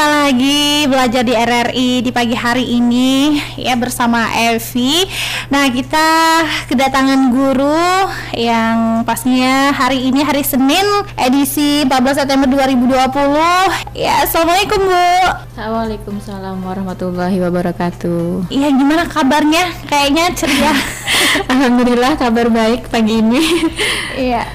Bye. Lagi belajar di RRI di pagi hari ini ya bersama Evi. Nah, kita kedatangan guru yang pastinya hari ini hari Senin edisi 14 September 2020. Ya, Assalamualaikum Bu. Waalaikumsalam warahmatullahi wabarakatuh. Iya, gimana kabarnya? Kayaknya ceria. Alhamdulillah kabar baik pagi ini. Iya.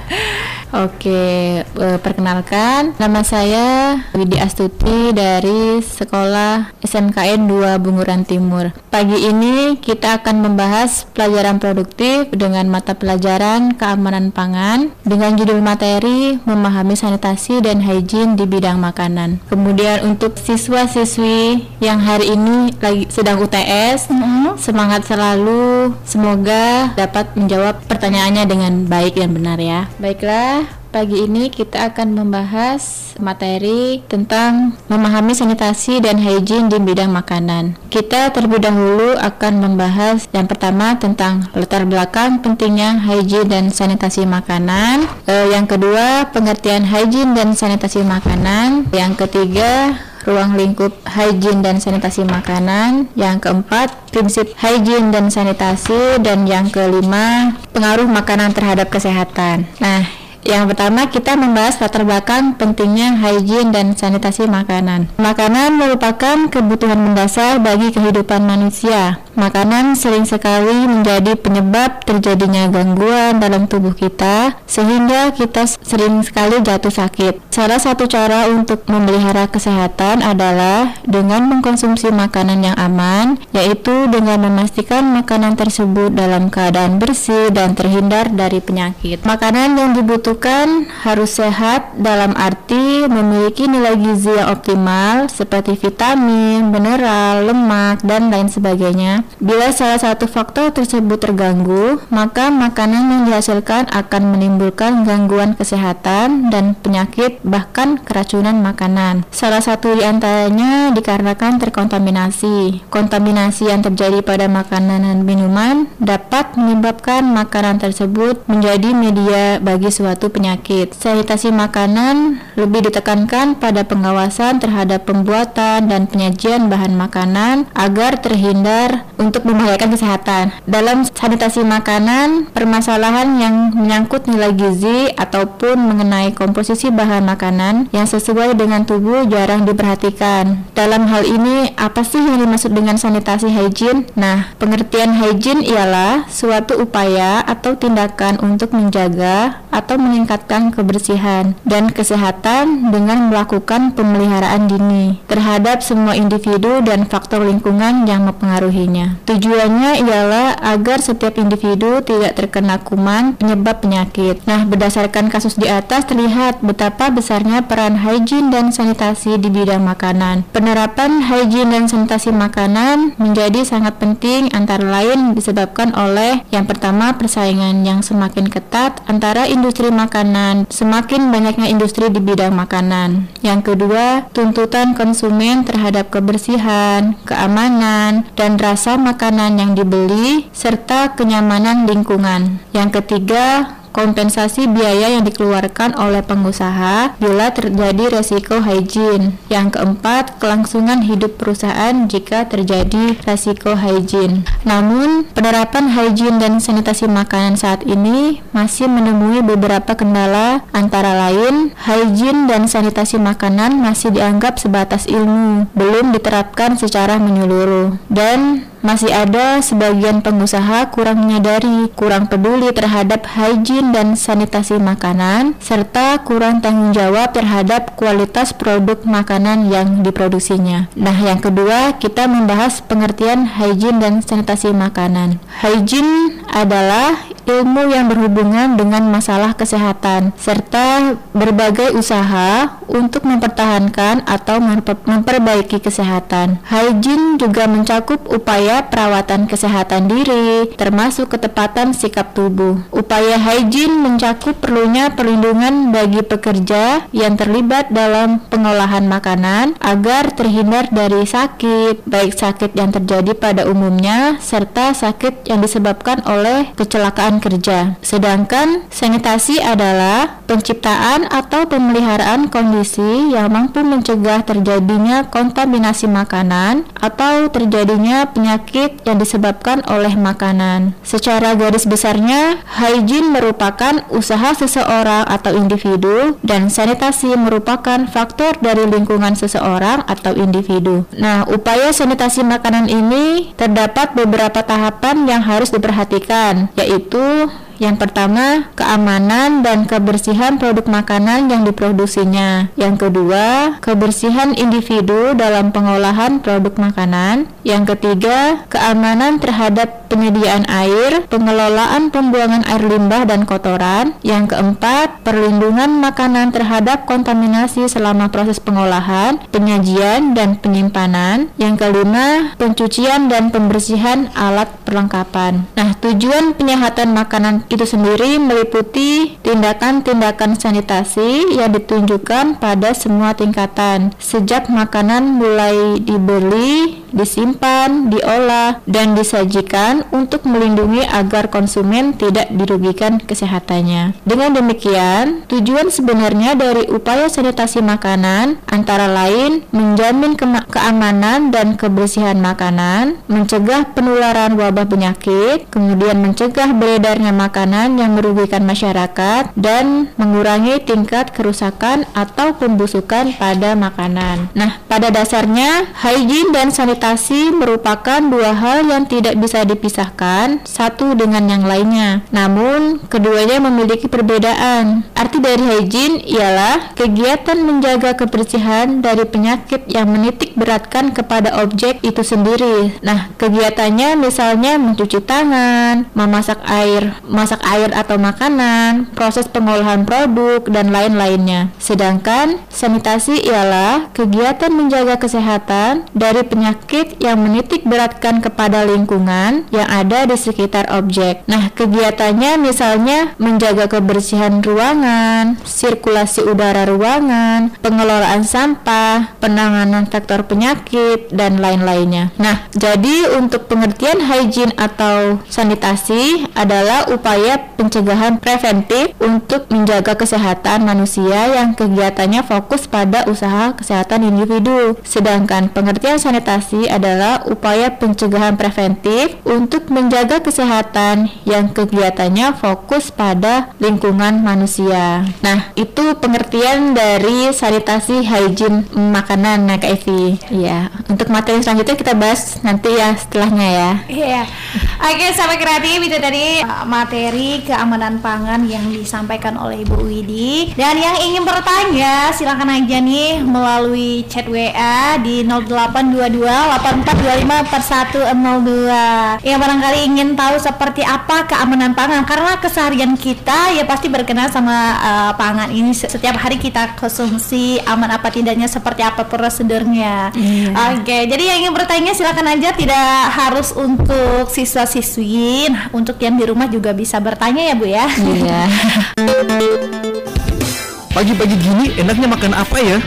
Oke, eh, perkenalkan nama saya Widi Astuti dari Sekolah SMKN 2 Bunguran Timur. Pagi ini kita akan membahas pelajaran produktif dengan mata pelajaran keamanan pangan dengan judul materi memahami sanitasi dan hygiene di bidang makanan. Kemudian untuk siswa-siswi yang hari ini lagi sedang UTS, mm -hmm. semangat selalu. Semoga dapat menjawab pertanyaannya dengan baik dan benar ya. Baiklah, Pagi ini kita akan membahas materi tentang memahami sanitasi dan hygiene di bidang makanan. Kita terlebih dahulu akan membahas yang pertama tentang latar belakang pentingnya hygiene dan sanitasi makanan. E, yang kedua, pengertian hygiene dan sanitasi makanan. Yang ketiga, ruang lingkup hygiene dan sanitasi makanan. Yang keempat, prinsip hygiene dan sanitasi dan yang kelima, pengaruh makanan terhadap kesehatan. Nah, yang pertama kita membahas latar belakang pentingnya hygiene dan sanitasi makanan. Makanan merupakan kebutuhan mendasar bagi kehidupan manusia. Makanan sering sekali menjadi penyebab terjadinya gangguan dalam tubuh kita sehingga kita sering sekali jatuh sakit. Salah satu cara untuk memelihara kesehatan adalah dengan mengkonsumsi makanan yang aman, yaitu dengan memastikan makanan tersebut dalam keadaan bersih dan terhindar dari penyakit. Makanan yang dibutuhkan dibutuhkan harus sehat dalam arti memiliki nilai gizi yang optimal seperti vitamin, mineral, lemak, dan lain sebagainya. Bila salah satu faktor tersebut terganggu, maka makanan yang dihasilkan akan menimbulkan gangguan kesehatan dan penyakit bahkan keracunan makanan. Salah satu di antaranya dikarenakan terkontaminasi. Kontaminasi yang terjadi pada makanan dan minuman dapat menyebabkan makanan tersebut menjadi media bagi suatu suatu penyakit. Sanitasi makanan lebih ditekankan pada pengawasan terhadap pembuatan dan penyajian bahan makanan agar terhindar untuk membahayakan kesehatan. Dalam sanitasi makanan, permasalahan yang menyangkut nilai gizi ataupun mengenai komposisi bahan makanan yang sesuai dengan tubuh jarang diperhatikan. Dalam hal ini, apa sih yang dimaksud dengan sanitasi hygiene? Nah, pengertian hygiene ialah suatu upaya atau tindakan untuk menjaga atau meningkatkan kebersihan dan kesehatan dengan melakukan pemeliharaan dini terhadap semua individu dan faktor lingkungan yang mempengaruhinya. Tujuannya ialah agar setiap individu tidak terkena kuman penyebab penyakit. Nah, berdasarkan kasus di atas terlihat betapa besarnya peran hygiene dan sanitasi di bidang makanan. Penerapan hygiene dan sanitasi makanan menjadi sangat penting antara lain disebabkan oleh yang pertama persaingan yang semakin ketat antara industri makanan semakin banyaknya industri di bidang makanan. Yang kedua, tuntutan konsumen terhadap kebersihan, keamanan, dan rasa makanan yang dibeli, serta kenyamanan lingkungan. Yang ketiga, kompensasi biaya yang dikeluarkan oleh pengusaha bila terjadi resiko hygiene. Yang keempat, kelangsungan hidup perusahaan jika terjadi resiko hygiene. Namun, penerapan hygiene dan sanitasi makanan saat ini masih menemui beberapa kendala antara lain hygiene dan sanitasi makanan masih dianggap sebatas ilmu, belum diterapkan secara menyeluruh. Dan masih ada sebagian pengusaha kurang menyadari, kurang peduli terhadap hygiene dan sanitasi makanan, serta kurang tanggung jawab terhadap kualitas produk makanan yang diproduksinya. Nah, yang kedua, kita membahas pengertian hygiene dan sanitasi makanan. Hygiene adalah ilmu yang berhubungan dengan masalah kesehatan, serta berbagai usaha untuk mempertahankan atau memperbaiki kesehatan. Hygiene juga mencakup upaya perawatan kesehatan diri, termasuk ketepatan sikap tubuh. Upaya hygiene mencakup perlunya perlindungan bagi pekerja yang terlibat dalam pengolahan makanan agar terhindar dari sakit, baik sakit yang terjadi pada umumnya serta sakit yang disebabkan oleh kecelakaan kerja. Sedangkan sanitasi adalah penciptaan atau pemeliharaan kondisi yang mampu mencegah terjadinya kontaminasi makanan atau terjadinya penyakit yang disebabkan oleh makanan. Secara garis besarnya, hygiene merupakan usaha seseorang atau individu dan sanitasi merupakan faktor dari lingkungan seseorang atau individu. Nah, upaya sanitasi makanan ini terdapat beberapa tahapan yang harus diperhatikan, yaitu yang pertama, keamanan dan kebersihan produk makanan yang diproduksinya. Yang kedua, kebersihan individu dalam pengolahan produk makanan. Yang ketiga, keamanan terhadap penyediaan air, pengelolaan pembuangan air limbah dan kotoran. Yang keempat, perlindungan makanan terhadap kontaminasi selama proses pengolahan, penyajian, dan penyimpanan. Yang kelima, pencucian dan pembersihan alat perlengkapan. Nah, tujuan penyehatan makanan itu sendiri meliputi tindakan-tindakan sanitasi yang ditunjukkan pada semua tingkatan, sejak makanan mulai dibeli, disimpan, diolah, dan disajikan untuk melindungi agar konsumen tidak dirugikan kesehatannya. Dengan demikian, tujuan sebenarnya dari upaya sanitasi makanan antara lain menjamin ke keamanan dan kebersihan makanan, mencegah penularan wabah penyakit, kemudian mencegah beredarnya makanan yang merugikan masyarakat dan mengurangi tingkat kerusakan atau pembusukan pada makanan. Nah, pada dasarnya hygiene dan sanitasi merupakan dua hal yang tidak bisa dipisahkan satu dengan yang lainnya. Namun, keduanya memiliki perbedaan. Arti dari hygiene ialah kegiatan menjaga kebersihan dari penyakit yang menitik beratkan kepada objek itu sendiri. Nah, kegiatannya misalnya mencuci tangan, memasak air, masak air atau makanan, proses pengolahan produk, dan lain-lainnya. Sedangkan sanitasi ialah kegiatan menjaga kesehatan dari penyakit yang menitik beratkan kepada lingkungan yang ada di sekitar objek. Nah, kegiatannya misalnya menjaga kebersihan ruangan, sirkulasi udara ruangan, pengelolaan sampah, penanganan faktor penyakit, dan lain-lainnya. Nah, jadi untuk pengertian hygiene atau sanitasi adalah upaya pencegahan preventif untuk menjaga kesehatan manusia yang kegiatannya fokus pada usaha kesehatan individu. Sedangkan pengertian sanitasi adalah upaya pencegahan preventif untuk menjaga kesehatan yang kegiatannya fokus pada lingkungan manusia. Nah, itu pengertian dari sanitasi hygiene makanan nah Kak Evi. Iya, untuk materi selanjutnya kita bahas nanti ya setelahnya ya. Iya. Oke, sampai kreatif itu tadi uh, materi keamanan pangan yang disampaikan oleh Ibu Widi. Dan yang ingin bertanya, silakan aja nih melalui chat WA di 0822 8425 4102. Yang barangkali ingin tahu seperti apa keamanan pangan karena keseharian kita ya pasti berkenaan sama uh, pangan ini setiap hari kita konsumsi aman apa tidaknya seperti apa prosedurnya. Iya. Oke, jadi yang ingin bertanya silakan aja tidak harus untuk siswa-siswi, nah, untuk yang di rumah juga bisa bertanya ya Bu ya. Iya. Pagi-pagi gini enaknya makan apa ya?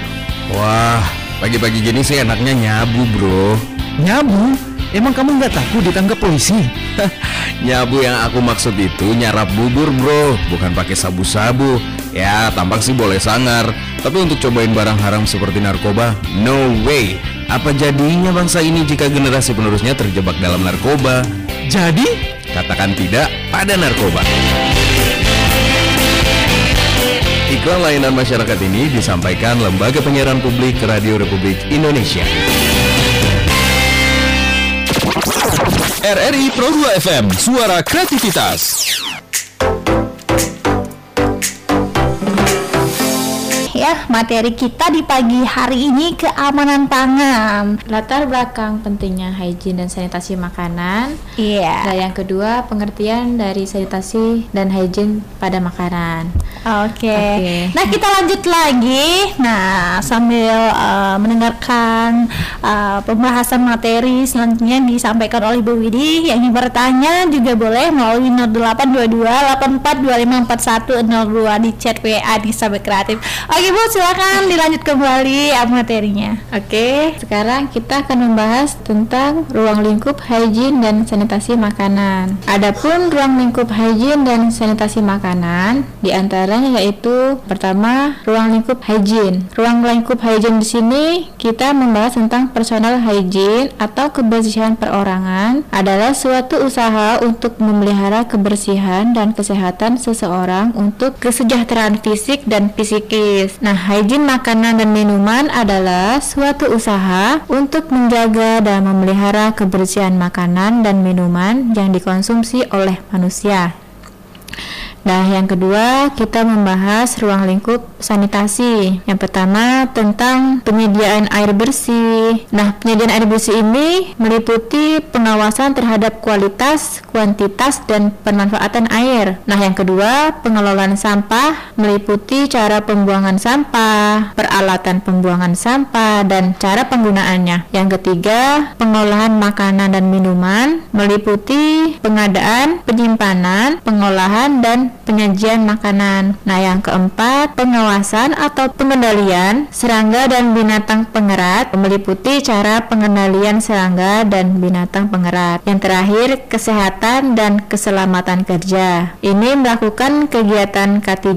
Wah, pagi-pagi gini sih enaknya nyabu bro Nyabu? Emang kamu nggak takut ditangkap polisi? Nyabu yang aku maksud itu nyarap bubur bro Bukan pakai sabu-sabu Ya tampak sih boleh sangar Tapi untuk cobain barang haram seperti narkoba No way Apa jadinya bangsa ini jika generasi penerusnya terjebak dalam narkoba? Jadi? Katakan tidak pada narkoba Iklan layanan masyarakat ini disampaikan Lembaga Penyiaran Publik Radio Republik Indonesia. RRI Pro 2 FM, suara kreativitas. ya materi kita di pagi hari ini keamanan pangan. Latar belakang pentingnya hygiene dan sanitasi makanan. Iya. Nah, yang kedua pengertian dari sanitasi dan hygiene pada makanan. Oke. Oke. Nah kita lanjut lagi. Nah sambil uh, mendengarkan uh, pembahasan materi selanjutnya yang disampaikan oleh Bu Widi yang ingin bertanya juga boleh melalui 0822 84254102 di chat WA di Sahabat Kreatif. Oke Bu, Bu, silakan dilanjut kembali ah, materinya. Oke, sekarang kita akan membahas tentang ruang lingkup hygiene dan sanitasi makanan. Adapun ruang lingkup hygiene dan sanitasi makanan, di antaranya yaitu pertama ruang lingkup hygiene. Ruang lingkup hygiene di sini kita membahas tentang personal hygiene atau kebersihan perorangan adalah suatu usaha untuk memelihara kebersihan dan kesehatan seseorang untuk kesejahteraan fisik dan psikis. Nah, hygiene makanan dan minuman adalah suatu usaha untuk menjaga dan memelihara kebersihan makanan dan minuman yang dikonsumsi oleh manusia. Nah, yang kedua kita membahas ruang lingkup sanitasi. Yang pertama tentang penyediaan air bersih. Nah, penyediaan air bersih ini meliputi pengawasan terhadap kualitas, kuantitas, dan pemanfaatan air. Nah, yang kedua pengelolaan sampah meliputi cara pembuangan sampah, peralatan pembuangan sampah, dan cara penggunaannya. Yang ketiga pengolahan makanan dan minuman meliputi pengadaan, penyimpanan, pengolahan, dan penyajian makanan. Nah, yang keempat, pengawasan atau pengendalian serangga dan binatang pengerat meliputi cara pengendalian serangga dan binatang pengerat. Yang terakhir, kesehatan dan keselamatan kerja. Ini melakukan kegiatan K3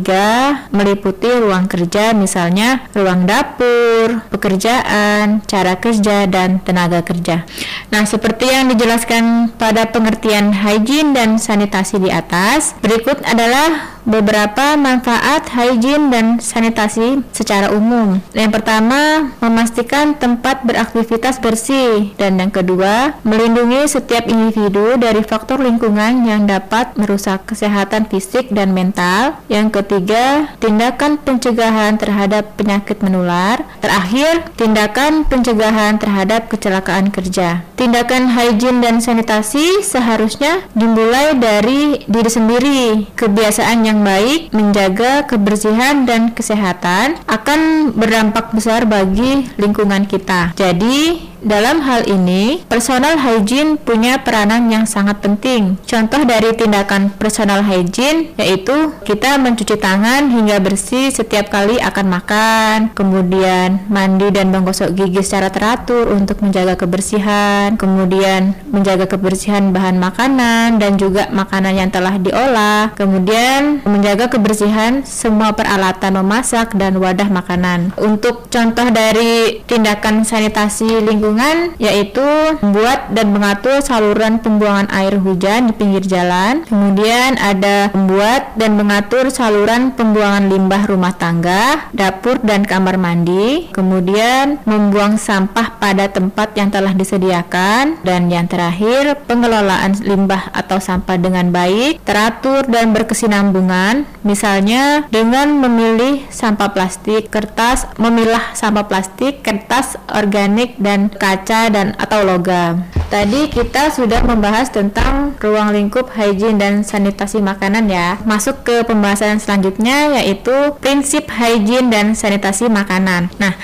meliputi ruang kerja misalnya ruang dapur, pekerjaan, cara kerja dan tenaga kerja. Nah, seperti yang dijelaskan pada pengertian hygiene dan sanitasi di atas, berikut adalah adalah beberapa manfaat hygiene dan sanitasi secara umum. Yang pertama, memastikan tempat beraktivitas bersih dan yang kedua, melindungi setiap individu dari faktor lingkungan yang dapat merusak kesehatan fisik dan mental. Yang ketiga, tindakan pencegahan terhadap penyakit menular. Terakhir, tindakan pencegahan terhadap kecelakaan kerja. Tindakan hygiene dan sanitasi seharusnya dimulai dari diri sendiri. Kebiasaan yang yang baik menjaga kebersihan dan kesehatan akan berdampak besar bagi lingkungan kita. Jadi, dalam hal ini, personal hygiene punya peranan yang sangat penting. Contoh dari tindakan personal hygiene yaitu kita mencuci tangan hingga bersih setiap kali akan makan, kemudian mandi dan menggosok gigi secara teratur untuk menjaga kebersihan, kemudian menjaga kebersihan bahan makanan dan juga makanan yang telah diolah, kemudian menjaga kebersihan semua peralatan memasak dan wadah makanan. Untuk contoh dari tindakan sanitasi lingkungan lingkungan yaitu membuat dan mengatur saluran pembuangan air hujan di pinggir jalan. Kemudian ada membuat dan mengatur saluran pembuangan limbah rumah tangga, dapur dan kamar mandi. Kemudian membuang sampah pada tempat yang telah disediakan dan yang terakhir pengelolaan limbah atau sampah dengan baik, teratur dan berkesinambungan. Misalnya dengan memilih sampah plastik, kertas, memilah sampah plastik, kertas organik dan kaca dan atau logam. Tadi kita sudah membahas tentang ruang lingkup hygiene dan sanitasi makanan ya. Masuk ke pembahasan selanjutnya yaitu prinsip hygiene dan sanitasi makanan. Nah,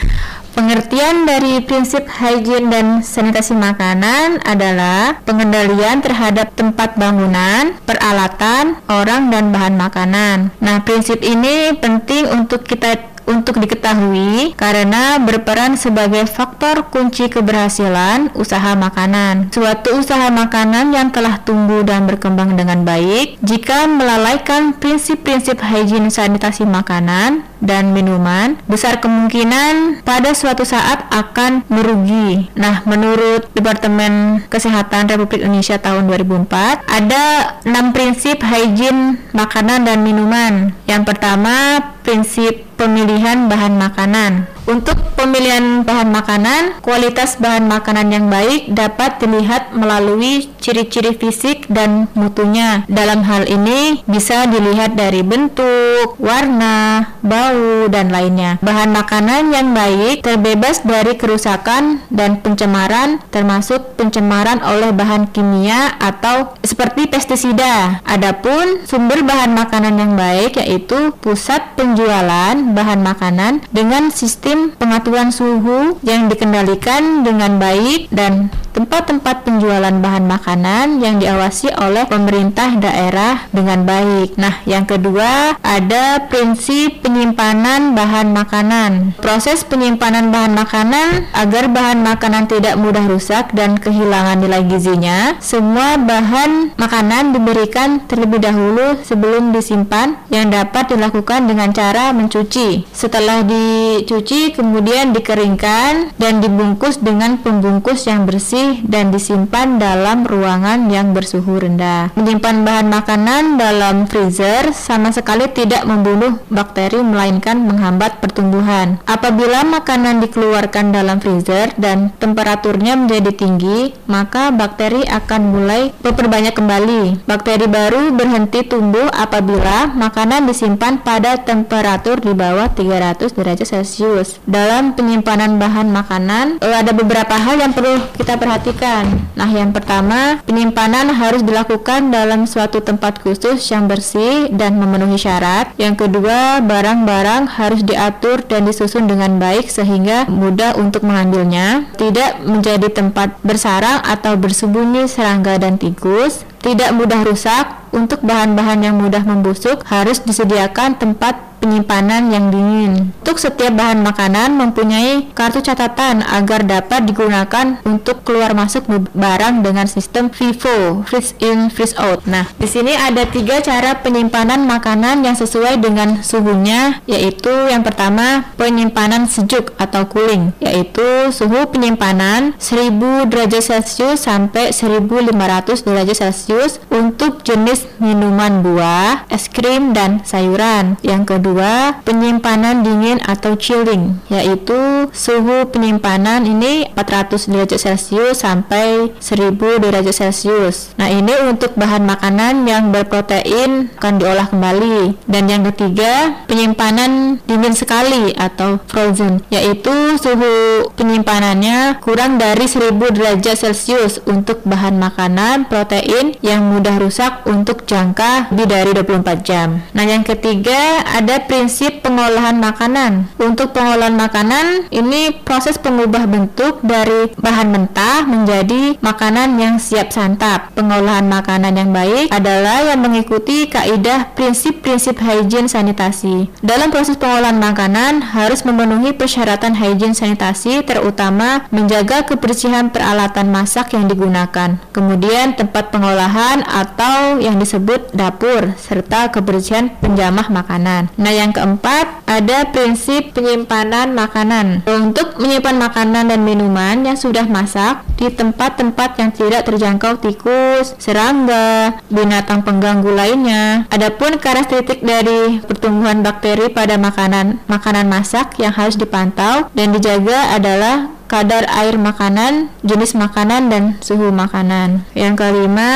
Pengertian dari prinsip hygiene dan sanitasi makanan adalah pengendalian terhadap tempat bangunan, peralatan, orang, dan bahan makanan. Nah, prinsip ini penting untuk kita untuk diketahui karena berperan sebagai faktor kunci keberhasilan usaha makanan. Suatu usaha makanan yang telah tumbuh dan berkembang dengan baik jika melalaikan prinsip-prinsip hygiene sanitasi makanan dan minuman, besar kemungkinan pada suatu saat akan merugi. Nah, menurut Departemen Kesehatan Republik Indonesia tahun 2004, ada enam prinsip hygiene makanan dan minuman. Yang pertama, prinsip pemilihan bahan makanan. Untuk pemilihan bahan makanan, kualitas bahan makanan yang baik dapat dilihat melalui ciri-ciri fisik dan mutunya. Dalam hal ini bisa dilihat dari bentuk, warna, bau, dan lainnya. Bahan makanan yang baik terbebas dari kerusakan dan pencemaran termasuk pencemaran oleh bahan kimia atau seperti pestisida. Adapun sumber bahan makanan yang baik yaitu pusat penjualan bahan makanan dengan sistem pengaturan suhu yang dikendalikan dengan baik dan tempat-tempat penjualan bahan makanan yang diawasi oleh pemerintah daerah dengan baik. Nah, yang kedua ada prinsip penyimpanan bahan makanan. Proses penyimpanan bahan makanan agar bahan makanan tidak mudah rusak dan kehilangan nilai gizinya. Semua bahan makanan diberikan terlebih dahulu sebelum disimpan yang dapat dilakukan dengan cara mencuci. Setelah dicuci kemudian dikeringkan dan dibungkus dengan pembungkus yang bersih dan disimpan dalam ruangan yang bersuhu rendah. Menyimpan bahan makanan dalam freezer sama sekali tidak membunuh bakteri melainkan menghambat pertumbuhan. Apabila makanan dikeluarkan dalam freezer dan temperaturnya menjadi tinggi, maka bakteri akan mulai memperbanyak kembali. Bakteri baru berhenti tumbuh apabila makanan disimpan pada temperatur di bawah 300 derajat Celcius. Dalam penyimpanan bahan makanan, eh, ada beberapa hal yang perlu kita perhatikan. Nah, yang pertama, penyimpanan harus dilakukan dalam suatu tempat khusus yang bersih dan memenuhi syarat. Yang kedua, barang-barang harus diatur dan disusun dengan baik sehingga mudah untuk mengambilnya, tidak menjadi tempat bersarang atau bersembunyi serangga dan tikus, tidak mudah rusak. Untuk bahan-bahan yang mudah membusuk harus disediakan tempat penyimpanan yang dingin. Untuk setiap bahan makanan mempunyai kartu catatan agar dapat digunakan untuk keluar masuk barang dengan sistem FIFO, freeze in, freeze out. Nah, di sini ada tiga cara penyimpanan makanan yang sesuai dengan suhunya, yaitu yang pertama penyimpanan sejuk atau cooling, yaitu suhu penyimpanan 1000 derajat Celcius sampai 1500 derajat Celcius untuk jenis minuman buah, es krim, dan sayuran. Yang kedua, penyimpanan dingin atau chilling, yaitu suhu penyimpanan ini 400 derajat Celcius sampai 1000 derajat Celcius. Nah, ini untuk bahan makanan yang berprotein akan diolah kembali. Dan yang ketiga, penyimpanan dingin sekali atau frozen, yaitu suhu penyimpanannya kurang dari 1000 derajat Celcius untuk bahan makanan protein yang mudah rusak untuk jangka lebih dari 24 jam. Nah, yang ketiga ada prinsip pengolahan makanan. Untuk pengolahan makanan, ini proses pengubah bentuk dari bahan mentah menjadi makanan yang siap santap. Pengolahan makanan yang baik adalah yang mengikuti kaidah prinsip-prinsip higien sanitasi. Dalam proses pengolahan makanan harus memenuhi persyaratan higien sanitasi terutama menjaga kebersihan peralatan masak yang digunakan. Kemudian tempat pengolahan atau yang disebut dapur serta kebersihan penjamah makanan. Nah, yang keempat ada prinsip penyimpanan makanan. Untuk menyimpan makanan dan minuman yang sudah masak di tempat-tempat yang tidak terjangkau tikus, serangga, binatang pengganggu lainnya. Adapun karakteristik dari pertumbuhan bakteri pada makanan makanan masak yang harus dipantau dan dijaga adalah kadar air makanan, jenis makanan dan suhu makanan. Yang kelima,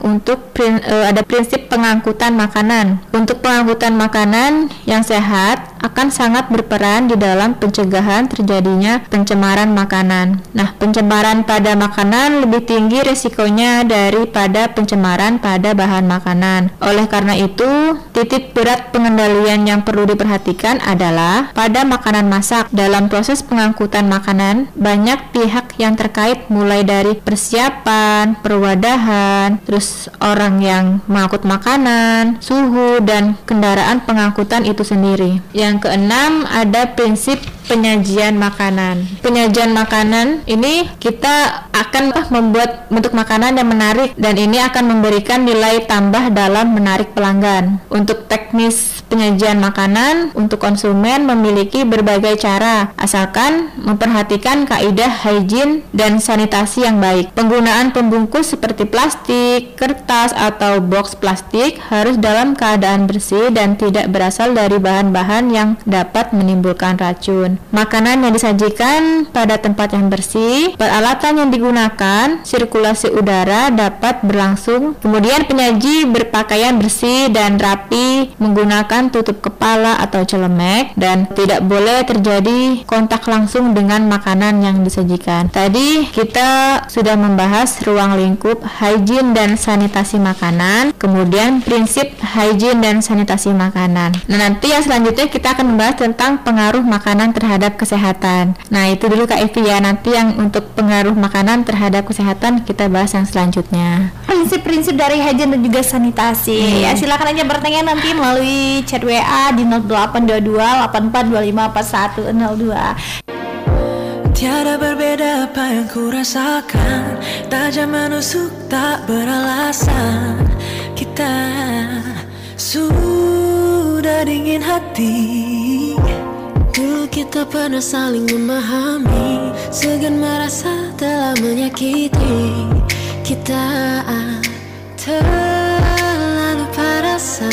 untuk prin, uh, ada prinsip pengangkutan makanan. Untuk pengangkutan makanan yang sehat akan sangat berperan di dalam pencegahan terjadinya pencemaran makanan. Nah, pencemaran pada makanan lebih tinggi risikonya daripada pencemaran pada bahan makanan. Oleh karena itu, titik berat pengendalian yang perlu diperhatikan adalah pada makanan masak. Dalam proses pengangkutan makanan, banyak pihak yang terkait mulai dari persiapan, perwadahan, terus orang yang mengangkut makanan, suhu dan kendaraan pengangkutan itu sendiri. Yang keenam ada prinsip penyajian makanan. Penyajian makanan ini kita akan membuat bentuk makanan yang menarik dan ini akan memberikan nilai tambah dalam menarik pelanggan. Untuk teknis penyajian makanan untuk konsumen memiliki berbagai cara asalkan memperhatikan kaidah hygiene dan sanitasi yang baik. Penggunaan pembungkus seperti plastik, kertas atau box plastik harus dalam keadaan bersih dan tidak berasal dari bahan-bahan yang dapat menimbulkan racun makanan yang disajikan pada tempat yang bersih, peralatan yang digunakan, sirkulasi udara dapat berlangsung. Kemudian penyaji berpakaian bersih dan rapi, menggunakan tutup kepala atau celemek dan tidak boleh terjadi kontak langsung dengan makanan yang disajikan. Tadi kita sudah membahas ruang lingkup hygiene dan sanitasi makanan, kemudian prinsip hygiene dan sanitasi makanan. Nah, nanti yang selanjutnya kita akan membahas tentang pengaruh makanan terhadap kesehatan. Nah, itu dulu Kak Evi ya. Nanti yang untuk pengaruh makanan terhadap kesehatan kita bahas yang selanjutnya. prinsip-prinsip dari hygiene dan juga sanitasi ya silakan aja bertanya nanti melalui chat WA di 0822 8425 4102 Tiada berbeda apa yang ku rasakan Tajam menusuk tak beralasan Kita sudah dingin hati Dulu kita pernah saling memahami Segan merasa telah menyakiti Kita terlalu parasa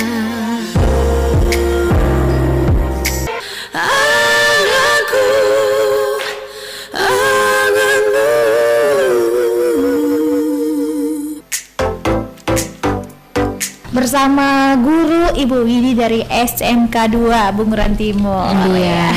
bersama guru Ibu Widi dari SMK 2 Bunguran Timur. Iya.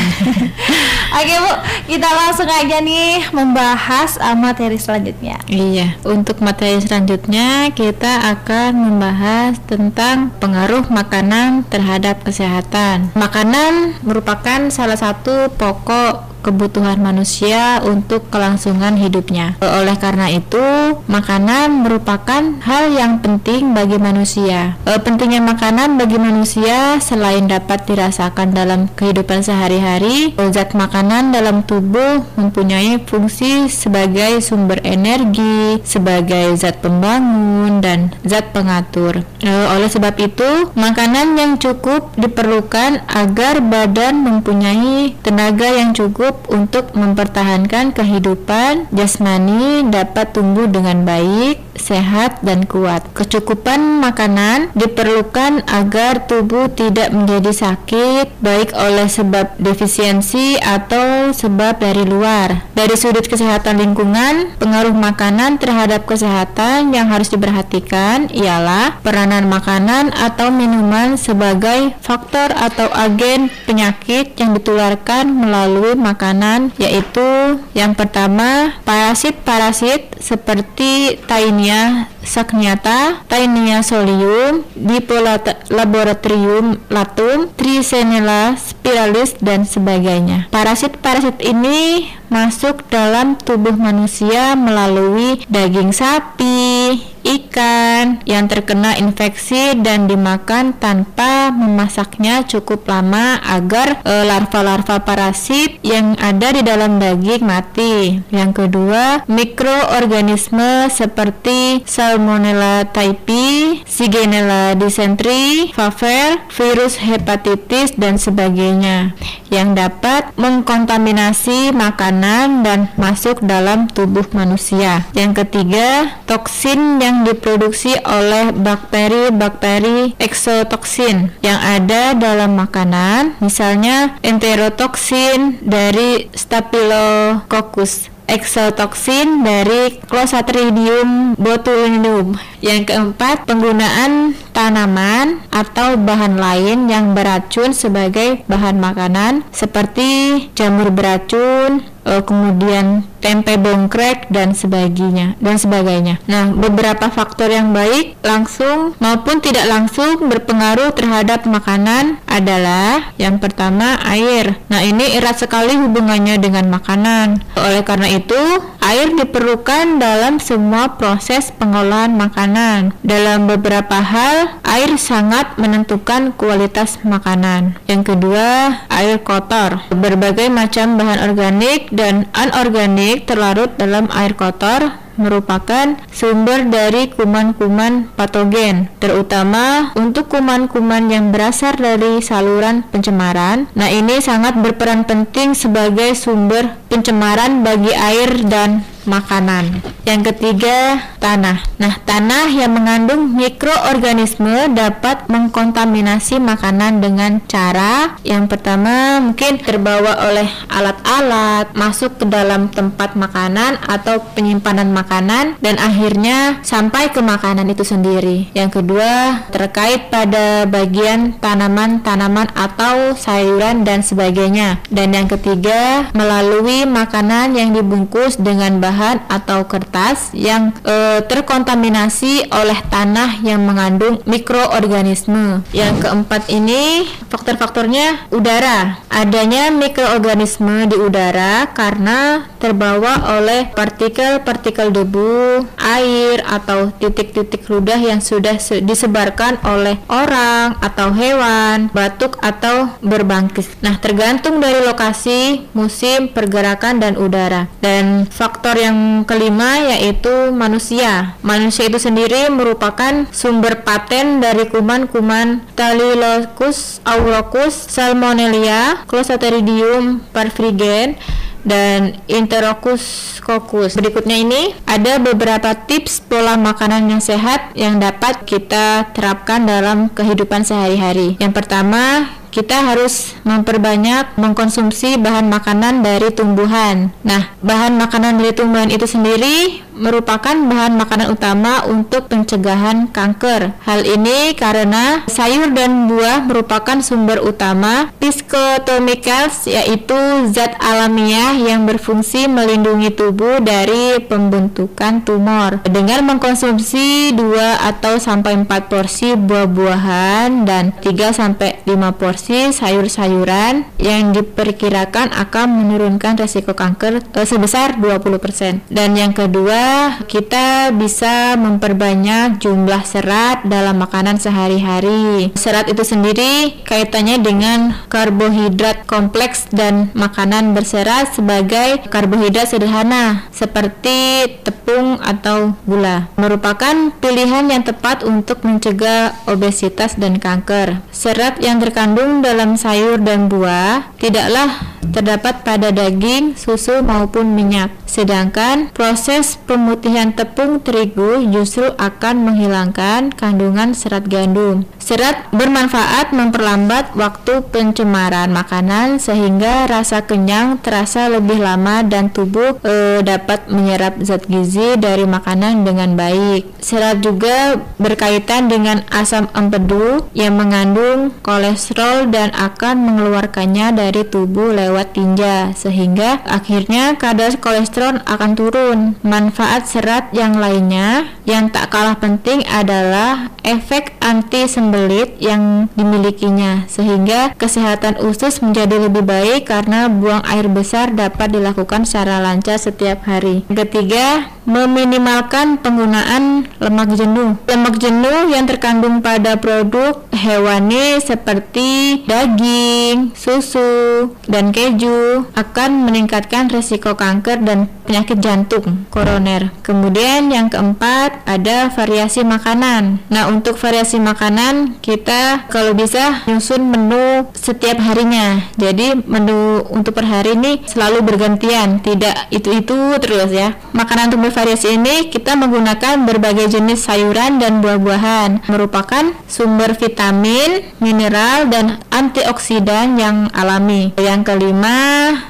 Oke Bu, kita langsung aja nih membahas uh, materi selanjutnya. Iya, untuk materi selanjutnya kita akan membahas tentang pengaruh makanan terhadap kesehatan. Makanan merupakan salah satu pokok kebutuhan manusia untuk kelangsungan hidupnya. Oleh karena itu, makanan merupakan hal yang penting bagi manusia. E, pentingnya makanan bagi manusia selain dapat dirasakan dalam kehidupan sehari-hari, zat makanan dalam tubuh mempunyai fungsi sebagai sumber energi, sebagai zat pembangun dan zat pengatur. E, oleh sebab itu, makanan yang cukup diperlukan agar badan mempunyai tenaga yang cukup untuk mempertahankan kehidupan jasmani dapat tumbuh dengan baik, sehat dan kuat. Kecukupan makanan diperlukan agar tubuh tidak menjadi sakit baik oleh sebab defisiensi atau sebab dari luar. Dari sudut kesehatan lingkungan, pengaruh makanan terhadap kesehatan yang harus diperhatikan ialah peranan makanan atau minuman sebagai faktor atau agen penyakit yang ditularkan melalui makanan yaitu yang pertama parasit-parasit seperti Taenia sagniata, Taenia solium, Dipolaboratorium latum, Trisenella spiralis dan sebagainya. Parasit-parasit ini masuk dalam tubuh manusia melalui daging sapi, ikan yang terkena infeksi dan dimakan tanpa memasaknya cukup lama agar e, larva-larva parasit yang ada di dalam daging mati. Yang kedua, mikroorganisme seperti Salmonella typhi, Shigella dysentery, faver, virus hepatitis dan sebagainya yang dapat mengkontaminasi makanan dan masuk dalam tubuh manusia. Yang ketiga, toksin yang diproduksi oleh bakteri-bakteri eksotoksin yang ada dalam makanan, misalnya enterotoksin dari Staphylococcus exotoksin dari Clostridium botulinum. Yang keempat, penggunaan tanaman atau bahan lain yang beracun sebagai bahan makanan seperti jamur beracun, eh, kemudian tempe bongkrek dan sebagainya dan sebagainya. Nah, beberapa faktor yang baik langsung maupun tidak langsung berpengaruh terhadap makanan adalah yang pertama air. Nah, ini erat sekali hubungannya dengan makanan. Oleh karena itu, air diperlukan dalam semua proses pengolahan makanan. Dalam beberapa hal, air sangat menentukan kualitas makanan. Yang kedua, air kotor. Berbagai macam bahan organik dan anorganik terlarut dalam air kotor merupakan sumber dari kuman-kuman patogen, terutama untuk kuman-kuman yang berasal dari saluran pencemaran. Nah, ini sangat berperan penting sebagai sumber pencemaran bagi air dan makanan. Yang ketiga, tanah. Nah, tanah yang mengandung mikroorganisme dapat mengkontaminasi makanan dengan cara yang pertama mungkin terbawa oleh alat-alat masuk ke dalam tempat makanan atau penyimpanan makanan dan akhirnya sampai ke makanan itu sendiri. Yang kedua, terkait pada bagian tanaman-tanaman atau sayuran dan sebagainya. Dan yang ketiga, melalui makanan yang dibungkus dengan bahan bahan atau kertas yang e, terkontaminasi oleh tanah yang mengandung mikroorganisme. Yang keempat ini faktor-faktornya udara. Adanya mikroorganisme di udara karena terbawa oleh partikel-partikel debu, air atau titik-titik ludah yang sudah disebarkan oleh orang atau hewan, batuk atau berbangkis. Nah, tergantung dari lokasi, musim, pergerakan dan udara. Dan faktor yang kelima yaitu manusia. Manusia itu sendiri merupakan sumber paten dari kuman-kuman Staphylococcus aureus, Salmonella, Clostridium perfringens dan Enterococcus coccus. Berikutnya ini ada beberapa tips pola makanan yang sehat yang dapat kita terapkan dalam kehidupan sehari-hari. Yang pertama, kita harus memperbanyak mengkonsumsi bahan makanan dari tumbuhan. Nah, bahan makanan dari tumbuhan itu sendiri merupakan bahan makanan utama untuk pencegahan kanker. Hal ini karena sayur dan buah merupakan sumber utama phytochemicals yaitu zat alamiah yang berfungsi melindungi tubuh dari pembentukan tumor. Dengan mengkonsumsi 2 atau sampai 4 porsi buah-buahan dan 3 sampai 5 porsi sayur-sayuran yang diperkirakan akan menurunkan resiko kanker eh, sebesar 20%. Dan yang kedua kita bisa memperbanyak jumlah serat dalam makanan sehari-hari. Serat itu sendiri kaitannya dengan karbohidrat kompleks dan makanan berserat sebagai karbohidrat sederhana seperti tepung atau gula. Merupakan pilihan yang tepat untuk mencegah obesitas dan kanker. Serat yang terkandung dalam sayur dan buah tidaklah terdapat pada daging, susu maupun minyak. Sedangkan proses pemutihan tepung terigu justru akan menghilangkan kandungan serat gandum. Serat bermanfaat memperlambat waktu pencemaran makanan sehingga rasa kenyang terasa lebih lama dan tubuh e, dapat menyerap zat gizi dari makanan dengan baik. Serat juga berkaitan dengan asam empedu yang mengandung kolesterol dan akan mengeluarkannya dari tubuh lewat tinja sehingga akhirnya kadar kolesterol akan turun. Manfaat serat yang lainnya yang tak kalah penting adalah efek anti sembelit yang dimilikinya sehingga kesehatan usus menjadi lebih baik karena buang air besar dapat dilakukan secara lancar setiap hari. Ketiga, meminimalkan penggunaan lemak jenuh. Lemak jenuh yang terkandung pada produk hewani seperti daging, susu, dan keju akan meningkatkan risiko kanker dan penyakit jantung koroner. Kemudian yang keempat ada variasi makanan. Nah, untuk variasi makanan kita kalau bisa nyusun menu setiap harinya. Jadi menu untuk per hari ini selalu bergantian, tidak itu-itu terus ya. Makanan untuk bervariasi ini kita menggunakan berbagai jenis sayuran dan buah-buahan, merupakan sumber vitamin, mineral dan antioksidan yang alami. Yang kelima,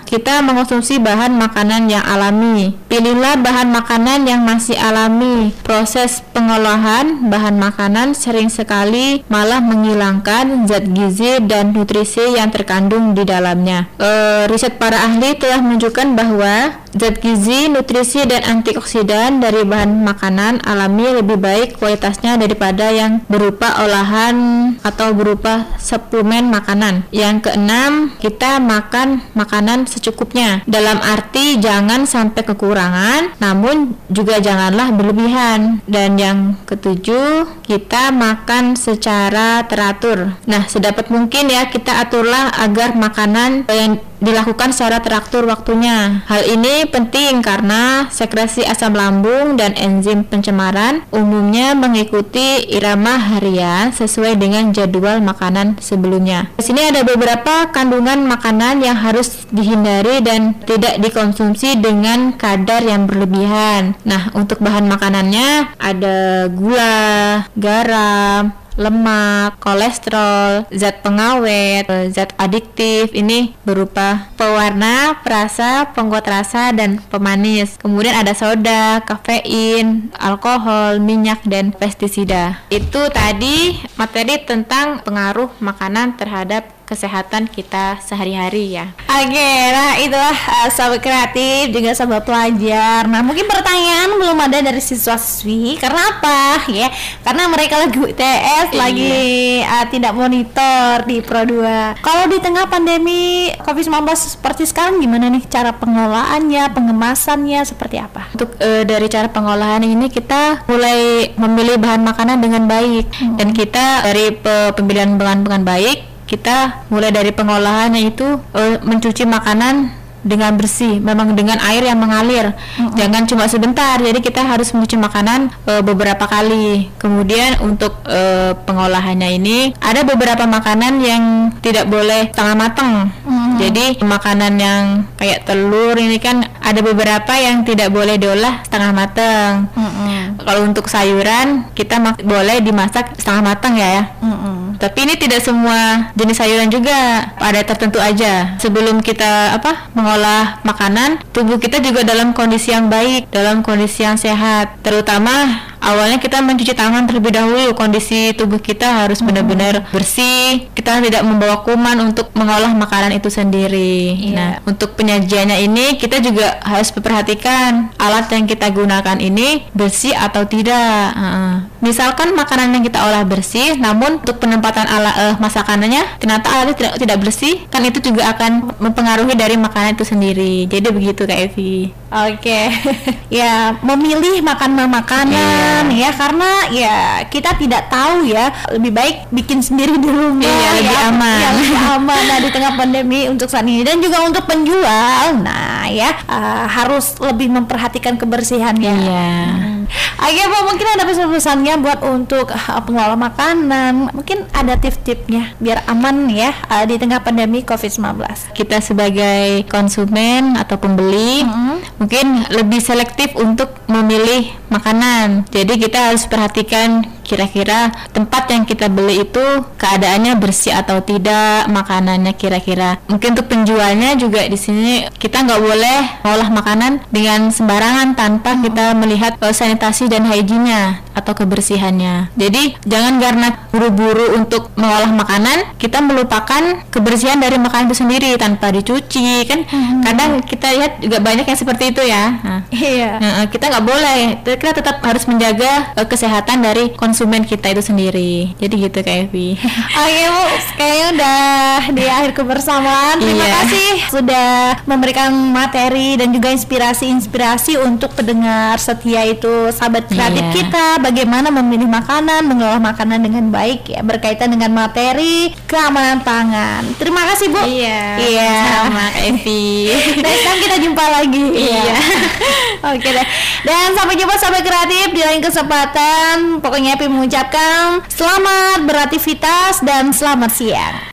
kita mengonsumsi bahan makanan yang alami. Pilihlah bahan makanan yang masih alami. Proses pengolahan bahan makanan sering sekali malah menghilangkan zat gizi dan nutrisi yang terkandung di dalamnya. E, riset para ahli telah menunjukkan bahwa zat gizi, nutrisi, dan antioksidan dari bahan makanan alami lebih baik kualitasnya daripada yang berupa olahan atau berupa suplemen makanan. Yang keenam, kita makan makanan secukupnya. Dalam arti jangan sampai kekurangan, namun juga janganlah berlebihan. Dan yang ketujuh, kita makan secara teratur. Nah, sedapat mungkin ya kita aturlah agar makanan yang dilakukan secara teratur waktunya. Hal ini penting karena sekresi asam lambung dan enzim pencemaran umumnya mengikuti irama harian sesuai dengan jadwal makanan sebelumnya. Di sini ada beberapa kandungan makanan yang harus dihindari dan tidak dikonsumsi dengan kadar yang berlebihan. Nah, untuk bahan makanannya ada gula, garam, lemak, kolesterol, zat pengawet, zat adiktif ini berupa pewarna, perasa, pengkuat rasa dan pemanis. Kemudian ada soda, kafein, alkohol, minyak dan pestisida. Itu tadi materi tentang pengaruh makanan terhadap kesehatan kita sehari-hari ya. Oke, nah itulah uh, sahabat kreatif juga sahabat pelajar. Nah mungkin pertanyaan belum ada dari siswa-siswi karena apa ya? Karena mereka lagi UTS, Iya. lagi uh, tidak monitor di Pro 2. Kalau di tengah pandemi COVID-19 seperti sekarang gimana nih cara pengelolaannya, pengemasannya seperti apa? Untuk eh, dari cara pengolahan ini kita mulai memilih bahan makanan dengan baik dan kita dari pe- pemilihan bahan dengan baik kita mulai dari pengolahan yaitu eh, mencuci makanan dengan bersih, memang dengan air yang mengalir, jangan cuma sebentar. Jadi kita harus mencuci makanan eh, beberapa kali. Kemudian untuk eh, pengolahannya ini ada beberapa makanan yang tidak boleh setengah matang. Jadi makanan yang kayak telur ini kan ada beberapa yang tidak boleh diolah setengah matang. Kalau untuk sayuran kita boleh dimasak setengah matang ya ya. Tapi ini tidak semua jenis sayuran juga, ada tertentu aja. Sebelum kita apa mengolah makanan, tubuh kita juga dalam kondisi yang baik, dalam kondisi yang sehat. Terutama awalnya kita mencuci tangan terlebih dahulu. Kondisi tubuh kita harus benar-benar bersih. Kita tidak membawa kuman untuk mengolah makanan itu sendiri. Nah, untuk penyajiannya ini kita juga harus memperhatikan alat yang kita gunakan ini bersih atau tidak. Misalkan makanan yang kita olah bersih, namun untuk penempatan ala eh, masakannya ternyata alatnya tidak tidak bersih, kan itu juga akan mempengaruhi dari makanan itu sendiri. Jadi begitu Kak Evi. Oke, ya memilih makan makanan ya karena ya kita tidak tahu ya lebih baik bikin sendiri di rumah lebih ya, aman. ya, lebih aman nah di tengah pandemi untuk saat ini dan juga untuk penjual nah ya uh, harus lebih memperhatikan kebersihannya. Iya. Hmm. Oke, Bu, mungkin ada pesan-pesannya buat untuk uh, pengelola makanan. Mungkin ada tips-tipsnya biar aman ya uh, di tengah pandemi COVID-19. kita sebagai konsumen atau pembeli mungkin lebih selektif untuk memilih makanan. Jadi kita harus perhatikan kira-kira tempat yang kita beli itu keadaannya bersih atau tidak, makanannya kira-kira. Mungkin untuk penjualnya juga di sini kita nggak boleh ngolah makanan dengan sembarangan tanpa kita melihat eh, sanitasi dan hygiene-nya atau kebersihannya. Jadi jangan karena buru-buru untuk mengolah makanan kita melupakan kebersihan dari makanan itu sendiri tanpa dicuci kan kadang kita lihat juga banyak yang seperti itu ya. Nah, Iya. Nah, kita nggak boleh. Kita tetap harus menjaga eh, kesehatan dari konsumen kita itu sendiri. Jadi gitu kayak Evi. Oke Bu, kayaknya udah di akhir kebersamaan. Terima Iya. kasih sudah memberikan materi dan juga inspirasi-inspirasi untuk pendengar setia itu sahabat kreatif Iya. kita. Bagaimana memilih makanan, mengolah makanan dengan baik ya berkaitan dengan materi keamanan pangan. Terima kasih Bu. Iya. Sama Kak Evi. Next time kita jumpa lagi. Iya. Oke deh. Dan sampai jumpa sahabat kreatif di lain kesempatan. Pokoknya Happy mengucapkan selamat beraktivitas dan selamat siang.